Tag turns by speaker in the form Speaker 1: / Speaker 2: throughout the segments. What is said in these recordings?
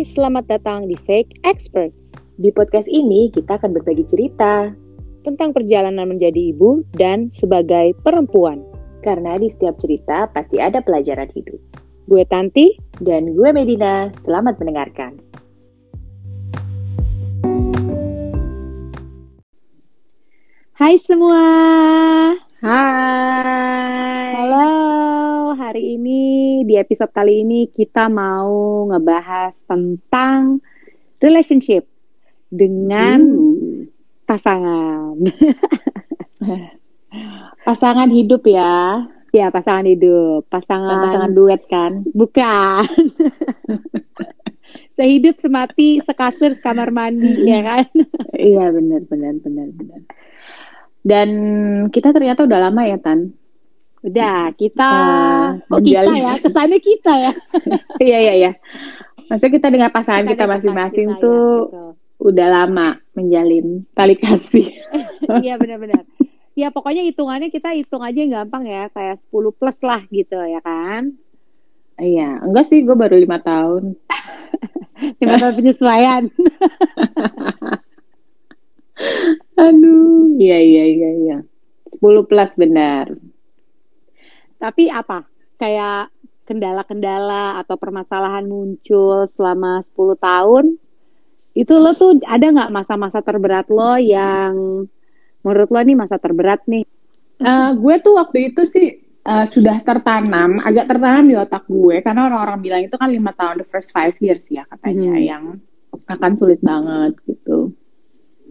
Speaker 1: Hai, selamat datang di Fake Experts.
Speaker 2: Di podcast ini kita akan berbagi cerita
Speaker 1: tentang perjalanan menjadi ibu dan sebagai perempuan.
Speaker 2: karena di setiap cerita pasti ada pelajaran hidup.
Speaker 1: Gue Tanti,
Speaker 2: Dan gue Medina, selamat mendengarkan.
Speaker 1: hai semua. Ini di episode kali ini kita mau ngebahas tentang relationship dengan
Speaker 2: Hmm.
Speaker 1: pasangan.
Speaker 2: Pasangan hidup ya,
Speaker 1: ya, pasangan hidup, pasangan,
Speaker 2: pasangan duet kan.
Speaker 1: bukan. Sehidup semati sekasur sekamar mandi ya kan?
Speaker 2: Iya benar benar benar benar. Dan kita ternyata udah lama ya Tan.
Speaker 1: Udah, kita
Speaker 2: Eh,
Speaker 1: oh kita ya, kesannya kita ya.
Speaker 2: Iya iya iya. Maksudnya kita dengan pasangan kita masing-masing tuh
Speaker 1: ya,
Speaker 2: udah lama menjalin tali kasih.
Speaker 1: gitu. Iya benar-benar. Ya pokoknya hitungannya kita hitung aja yang gampang ya, kayak 10 plus lah gitu ya kan.
Speaker 2: Iya, enggak sih, gue baru lima tahun.
Speaker 1: Lima tahun penyesuaian.
Speaker 2: Aduh, iya iya iya iya. 10 plus benar.
Speaker 1: Tapi apa? Kayak kendala-kendala atau permasalahan muncul selama 10 tahun. Itu lo tuh ada nggak masa-masa terberat lo yang menurut lo nih masa terberat nih?
Speaker 2: Eh, gue tuh waktu itu sih eh, sudah tertanam, agak tertanam di otak gue karena orang-orang bilang itu kan lima tahun the first five years ya katanya
Speaker 1: Hmm.
Speaker 2: yang akan sulit banget gitu.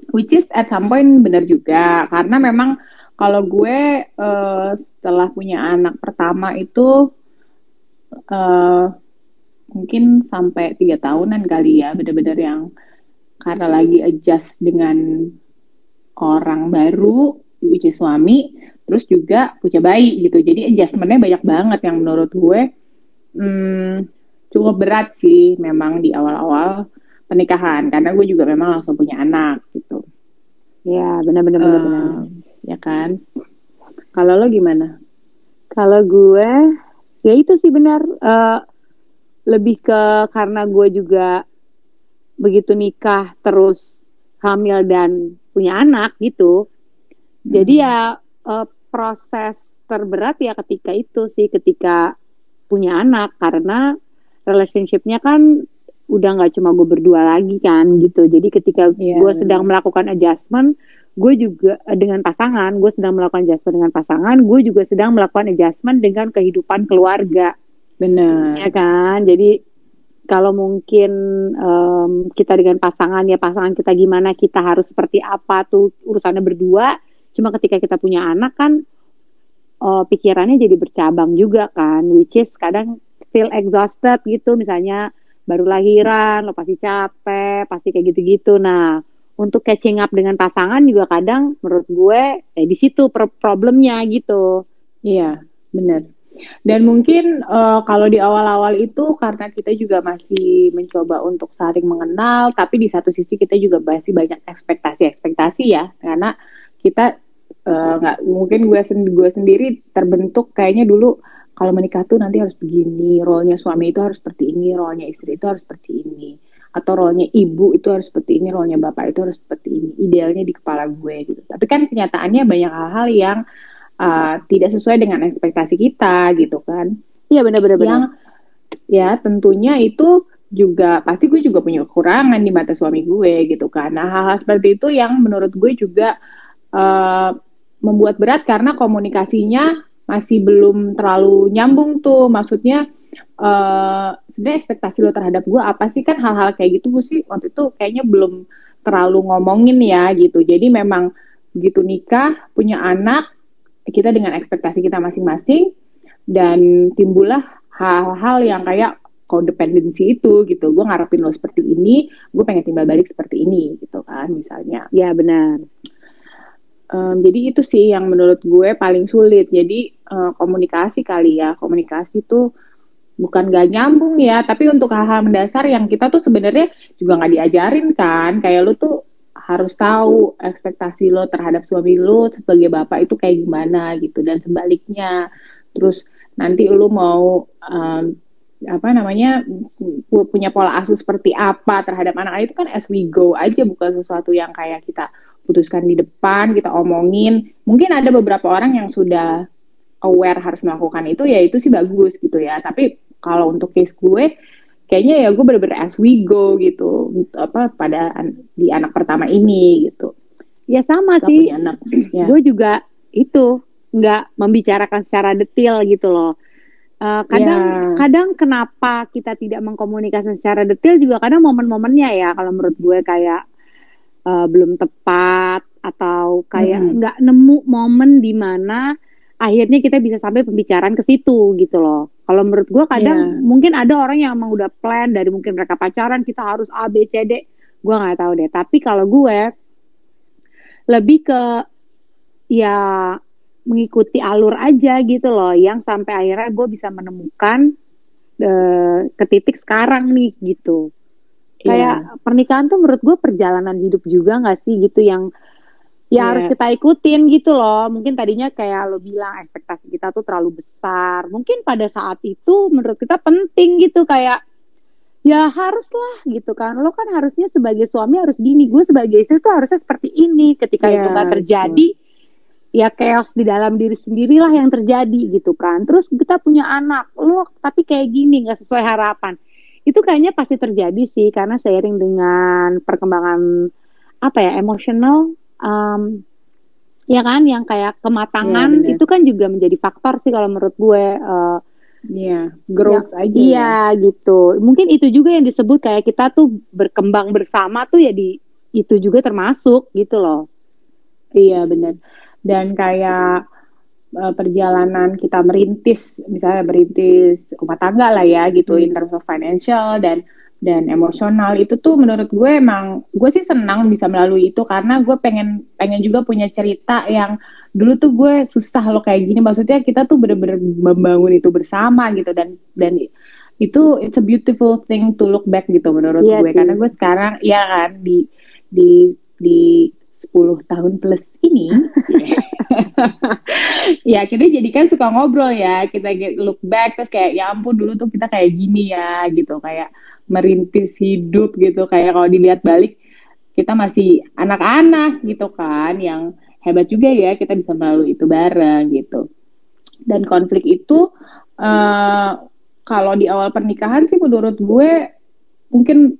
Speaker 2: Which is at some point benar juga karena memang kalau gue eh, setelah punya anak pertama itu eh, mungkin sampai tiga tahunan kali ya benar-benar yang karena lagi adjust dengan orang baru which is suami terus juga punya bayi gitu. Jadi adjustmentnya banyak banget yang menurut gue hmm, cukup berat sih memang di awal-awal pernikahan. Karena gue juga memang langsung punya anak gitu.
Speaker 1: Ya benar-benar.
Speaker 2: Eh, ya kan kalau lo gimana
Speaker 1: Kalau gue, ya itu sih benar. eh, lebih ke karena gue juga begitu nikah terus hamil dan punya anak gitu. Jadi ya eh, proses terberat ya ketika itu sih ketika punya anak karena relationshipnya kan udah nggak cuma gue berdua lagi kan gitu. Jadi ketika
Speaker 2: Iya,
Speaker 1: gue sedang melakukan adjustment, gue juga eh, dengan pasangan, gue sedang melakukan adjustment dengan pasangan, gue juga sedang melakukan adjustment dengan kehidupan keluarga,
Speaker 2: benar
Speaker 1: ya kan? Jadi kalau mungkin em, kita dengan pasangan ya pasangan kita gimana, kita harus seperti apa tuh urusannya berdua. Cuma ketika kita punya anak kan eh, pikirannya jadi bercabang juga kan, which is kadang feel exhausted gitu, misalnya baru lahiran, lo pasti capek, pasti kayak gitu-gitu. Nah, untuk catching up dengan pasangan juga kadang menurut gue eh, di situ pro- problemnya gitu.
Speaker 2: Iya, benar. Dan mungkin eh, kalau di awal-awal itu karena kita juga masih mencoba untuk saling mengenal, tapi di satu sisi kita juga masih banyak ekspektasi-ekspektasi ya, karena kita eh, nggak mungkin gue sen- gue sendiri terbentuk kayaknya dulu kalau menikah tuh nanti harus begini, role-nya suami itu harus seperti ini, role-nya istri itu harus seperti ini, atau role-nya ibu itu harus seperti ini, role-nya bapak itu harus seperti ini, idealnya di kepala gue gitu. Tapi kan kenyataannya banyak hal-hal yang uh, tidak sesuai dengan ekspektasi kita gitu kan.
Speaker 1: Iya benar-benar.
Speaker 2: Yang ya tentunya itu juga pasti gue juga punya kekurangan di mata suami gue gitu kan. Nah hal-hal seperti itu yang menurut gue juga uh, membuat berat karena komunikasinya masih belum terlalu nyambung tuh. Maksudnya uh, sebenarnya ekspektasi lo terhadap gue apa sih? Kan hal-hal kayak gitu gue sih waktu itu kayaknya belum terlalu ngomongin ya gitu. Jadi memang begitu nikah punya anak kita dengan ekspektasi kita masing-masing dan timbullah hal-hal yang kayak codependency itu gitu. Gue ngarepin lo seperti ini gue pengen timbal balik seperti ini gitu kan misalnya.
Speaker 1: Ya benar.
Speaker 2: Em, jadi itu sih yang menurut gue paling sulit. Jadi eh, komunikasi kali ya. Komunikasi tuh bukan gak nyambung ya tapi untuk hal-hal mendasar yang kita tuh sebenarnya juga nggak diajarin kan. Kayak lo tuh harus tahu ekspektasi lo terhadap suami lo sebagai bapak itu kayak gimana gitu dan sebaliknya. Terus nanti lo mau em, apa namanya punya pola asuh seperti apa terhadap anak itu kan as we go aja bukan sesuatu yang kayak kita putuskan di depan kita omongin. Mungkin ada beberapa orang yang sudah aware harus melakukan itu ya itu sih bagus gitu ya. Tapi kalau untuk case gue kayaknya ya gue bener-bener as we go gitu apa pada di anak pertama ini gitu
Speaker 1: ya sama Gak sih anak. Ya. gue juga itu nggak membicarakan secara detail gitu loh Uh, kadang yeah. kadang kenapa kita tidak mengkomunikasikan secara detail juga kadang momen-momennya ya kalau menurut gue kayak uh, belum tepat atau kayak nggak hmm. nemu momen di mana akhirnya kita bisa sampai pembicaraan ke situ gitu loh. Kalau menurut gue kadang yeah. mungkin ada orang yang emang udah plan dari mungkin mereka pacaran kita harus A B C D. Gue nggak tahu deh. Tapi kalau gue lebih ke ya mengikuti alur aja gitu loh yang sampai akhirnya gue bisa menemukan uh, ke titik sekarang nih gitu kayak yeah. pernikahan tuh menurut gue perjalanan hidup juga nggak sih gitu yang ya yeah. harus kita ikutin gitu loh. Mungkin tadinya kayak lo bilang ekspektasi kita tuh terlalu besar. Mungkin pada saat itu menurut kita penting gitu kayak ya haruslah gitu kan. Lo kan harusnya sebagai suami harus gini gue sebagai istri tuh harusnya seperti ini. Ketika yeah, itu nggak terjadi yeah ya chaos di dalam diri sendirilah yang terjadi gitu kan. Terus kita punya anak lu tapi kayak gini nggak sesuai harapan. Itu kayaknya pasti terjadi sih karena seiring dengan perkembangan apa ya emosional um, ya kan yang kayak kematangan ya, itu kan juga menjadi faktor sih kalau menurut gue uh,
Speaker 2: Iya, growth ya, aja.
Speaker 1: Iya, ya. gitu. Mungkin itu juga yang disebut kayak kita tuh berkembang bersama tuh ya di itu juga termasuk gitu loh.
Speaker 2: Iya, benar dan kayak uh, perjalanan kita merintis misalnya merintis rumah tangga lah ya gitu hmm. in terms of financial dan dan emosional. Itu tuh menurut gue emang gue sih senang bisa melalui itu karena gue pengen pengen juga punya cerita yang dulu tuh gue susah lo kayak gini. Maksudnya kita tuh bener-bener membangun itu bersama gitu dan dan itu it's a beautiful thing to look back gitu menurut yeah, gue. sih. karena gue sekarang ya kan di di di 10 tahun plus ini ya kita jadi kan suka ngobrol ya. Kita look back terus kayak ya ampun dulu tuh kita kayak gini ya gitu. Kayak merintis hidup gitu. Kayak kalau dilihat balik kita masih anak-anak gitu kan yang hebat juga ya kita bisa melalui itu bareng gitu. Dan konflik itu uh, kalau di awal pernikahan sih menurut gue mungkin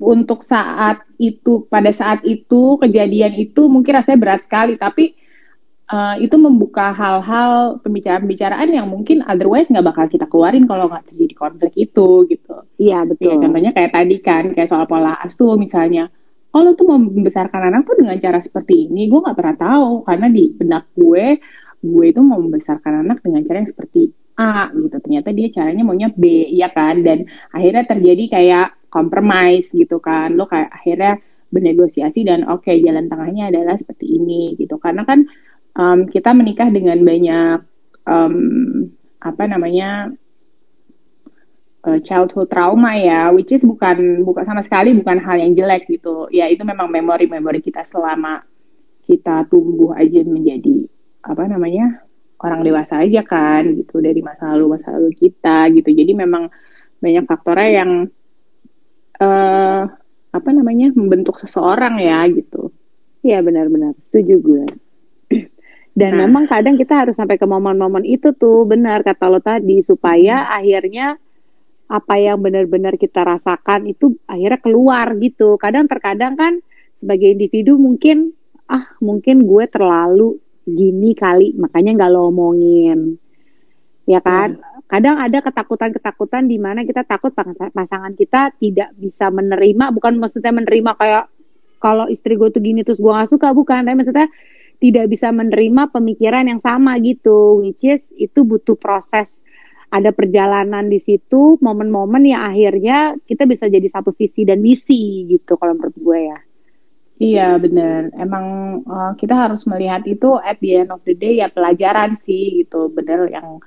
Speaker 2: untuk saat itu pada saat itu kejadian itu mungkin rasanya berat sekali. Tapi uh, itu membuka hal-hal pembicaraan-pembicaraan yang mungkin otherwise nggak bakal kita keluarin kalau nggak terjadi konflik itu gitu.
Speaker 1: Iya betul.
Speaker 2: Ya, contohnya kayak tadi kan kayak soal pola asuh misalnya. Oh lo tuh mau membesarkan anak tuh dengan cara seperti ini, gue nggak pernah tahu karena di benak gue, gue itu mau membesarkan anak dengan cara yang seperti A gitu. Ternyata dia caranya maunya B, ya kan? Dan akhirnya terjadi kayak compromise gitu kan lo kayak akhirnya bernegosiasi dan oke okay, jalan tengahnya adalah seperti ini gitu karena kan um, kita menikah dengan banyak um, apa namanya uh, childhood trauma ya which is bukan bukan sama sekali bukan hal yang jelek gitu ya itu memang memori-memori kita selama kita tumbuh aja menjadi apa namanya orang dewasa aja kan gitu dari masa lalu masa lalu kita gitu jadi memang banyak faktornya yang uh, apa namanya membentuk seseorang ya gitu.
Speaker 1: Iya benar-benar setuju gue. Dan nah. memang kadang kita harus sampai ke momen-momen itu tuh benar kata lo tadi supaya hmm. akhirnya apa yang benar-benar kita rasakan itu akhirnya keluar gitu. Kadang terkadang kan sebagai individu mungkin ah mungkin gue terlalu gini kali makanya nggak lo omongin ya kan hmm kadang ada ketakutan-ketakutan di mana kita takut pasangan kita tidak bisa menerima bukan maksudnya menerima kayak kalau istri gue tuh gini terus gue gak suka bukan tapi maksudnya tidak bisa menerima pemikiran yang sama gitu which is itu butuh proses. Ada perjalanan di situ momen-momen yang akhirnya kita bisa jadi satu visi dan misi gitu kalau menurut gue ya.
Speaker 2: Iya benar, emang uh, kita harus melihat itu at the end of the day ya pelajaran sih gitu, bener yang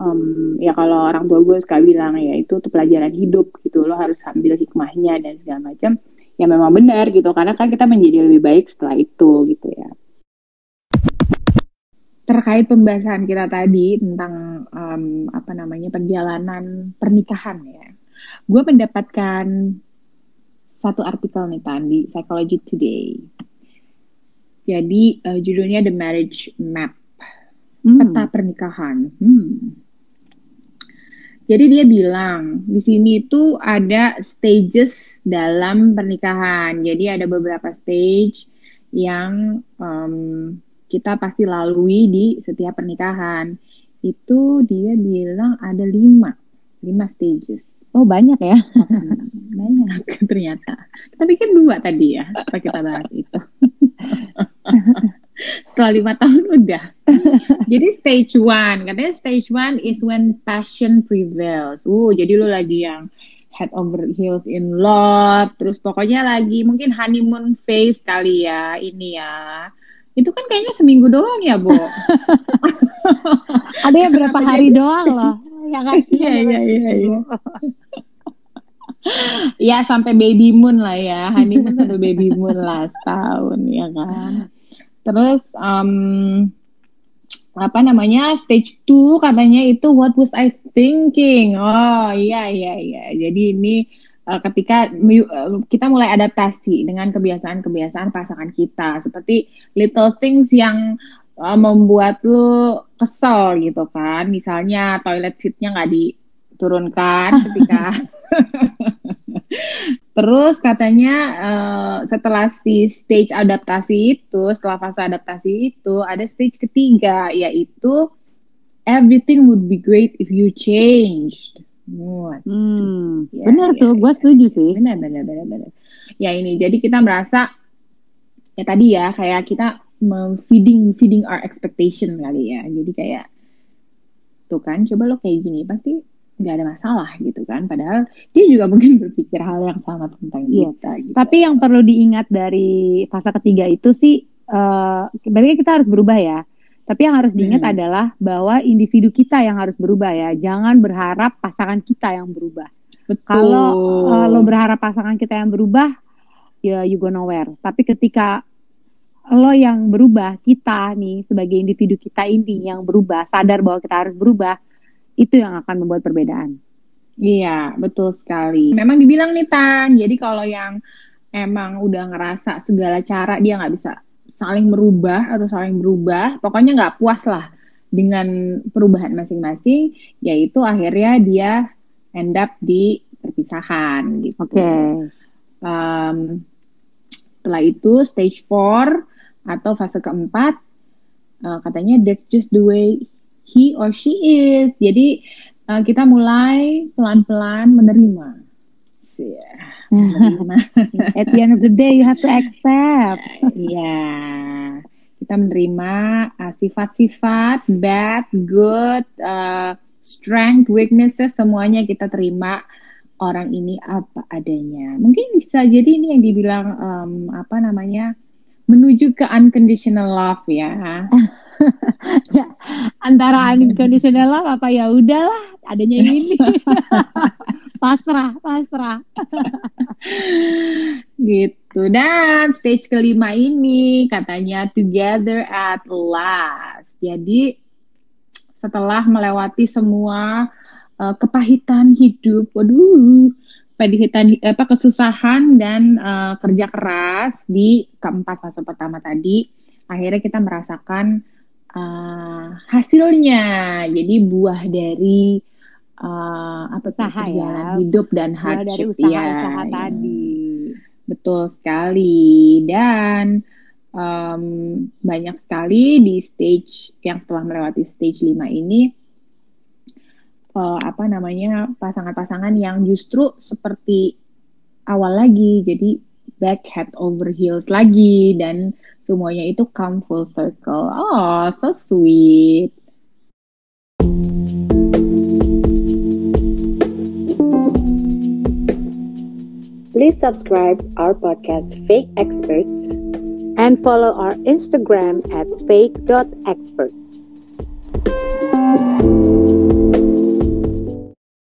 Speaker 2: um, ya kalau orang tua gue suka bilang ya itu tuh pelajaran hidup gitu. Lo harus ambil hikmahnya dan segala macam. Ya memang benar gitu karena kan kita menjadi lebih baik setelah itu gitu ya terkait pembahasan kita tadi tentang um, apa namanya perjalanan pernikahan ya, gue mendapatkan satu artikel nih tadi Psychology Today. Jadi uh, judulnya The Marriage Map, hmm. peta pernikahan. Hmm. Jadi dia bilang di sini itu ada stages dalam pernikahan. Jadi ada beberapa stage yang um, kita pasti lalui di setiap pernikahan. Itu dia bilang ada lima, lima stages.
Speaker 1: Oh banyak ya?
Speaker 2: Hmm, banyak ternyata. Tapi kan dua tadi ya, apa kita bahas itu. Setelah lima tahun udah. jadi stage one, katanya stage one is when passion prevails. Uh, jadi lu lagi yang head over heels in love, terus pokoknya lagi mungkin honeymoon phase kali ya, ini ya itu kan kayaknya seminggu doang ya, Bu.
Speaker 1: Ada yang berapa hari doang loh.
Speaker 2: Ya kan? Iya, iya, iya, iya. ya sampai baby moon lah ya, honeymoon sampai baby moon lah setahun ya kan. Terus um, apa namanya stage 2 katanya itu what was I thinking? Oh iya iya iya. Jadi ini uh, ketika uh, kita mulai adaptasi dengan kebiasaan-kebiasaan pasangan kita seperti little things yang uh, membuat lu kesel gitu kan misalnya toilet seatnya nggak diturunkan ketika Terus katanya uh, setelah si stage adaptasi itu, setelah fase adaptasi itu, ada stage ketiga yaitu everything would be great if you changed.
Speaker 1: Hmm, ya, benar ya, tuh, ya. gue setuju sih.
Speaker 2: Benar, benar, benar, benar. Ya ini, jadi kita merasa ya tadi ya kayak kita feeding feeding our expectation kali ya. Jadi kayak tuh kan, coba lo kayak gini pasti nggak ada masalah gitu kan. Padahal dia juga mungkin berpikir hal yang sama tentang iya. kita.
Speaker 1: Gitu. Tapi yang perlu diingat dari fase ketiga itu sih, uh, berarti kita harus berubah ya tapi yang harus diingat hmm. adalah bahwa individu kita yang harus berubah ya. Jangan berharap pasangan kita yang berubah. Betul. Kalau uh, lo berharap pasangan kita yang berubah, ya you go nowhere. Tapi ketika lo yang berubah, kita nih sebagai individu kita ini yang berubah, sadar bahwa kita harus berubah, itu yang akan membuat perbedaan.
Speaker 2: Iya, betul sekali. Memang dibilang nih Tan, jadi kalau yang emang udah ngerasa segala cara dia nggak bisa saling merubah atau saling berubah, pokoknya nggak puas lah dengan perubahan masing-masing, yaitu akhirnya dia end up di perpisahan gitu.
Speaker 1: Oke. Okay.
Speaker 2: Um, setelah itu stage 4 atau fase keempat, uh, katanya that's just the way he or she is. Jadi uh, kita mulai pelan-pelan menerima.
Speaker 1: Yeah At the end of the day, you have to accept.
Speaker 2: Iya, kita menerima uh, sifat-sifat uh, bad, good, uh, strength, weaknesses, semuanya kita terima orang ini apa adanya. Mungkin bisa jadi ini yang dibilang um, apa namanya menuju ke unconditional love ya.
Speaker 1: ya antara unconditional love apa ya udahlah adanya ini. pasrah pasrah.
Speaker 2: Gitu. Dan stage kelima ini katanya together at last. Jadi setelah melewati semua uh, kepahitan hidup waduh kepahitan apa kesusahan dan uh, kerja keras di keempat fase pertama tadi akhirnya kita merasakan uh, hasilnya. Jadi buah dari uh, apa usaha ya. hidup dan hardship
Speaker 1: dari usaha, ya, usaha ya. tadi.
Speaker 2: Betul sekali. Dan um, banyak sekali di stage yang setelah melewati stage 5 ini uh, apa namanya pasangan-pasangan yang justru seperti awal lagi jadi back head over heels lagi dan semuanya itu come full circle. Oh so sweet
Speaker 1: Please subscribe our podcast Fake Experts and follow our Instagram at fake.experts.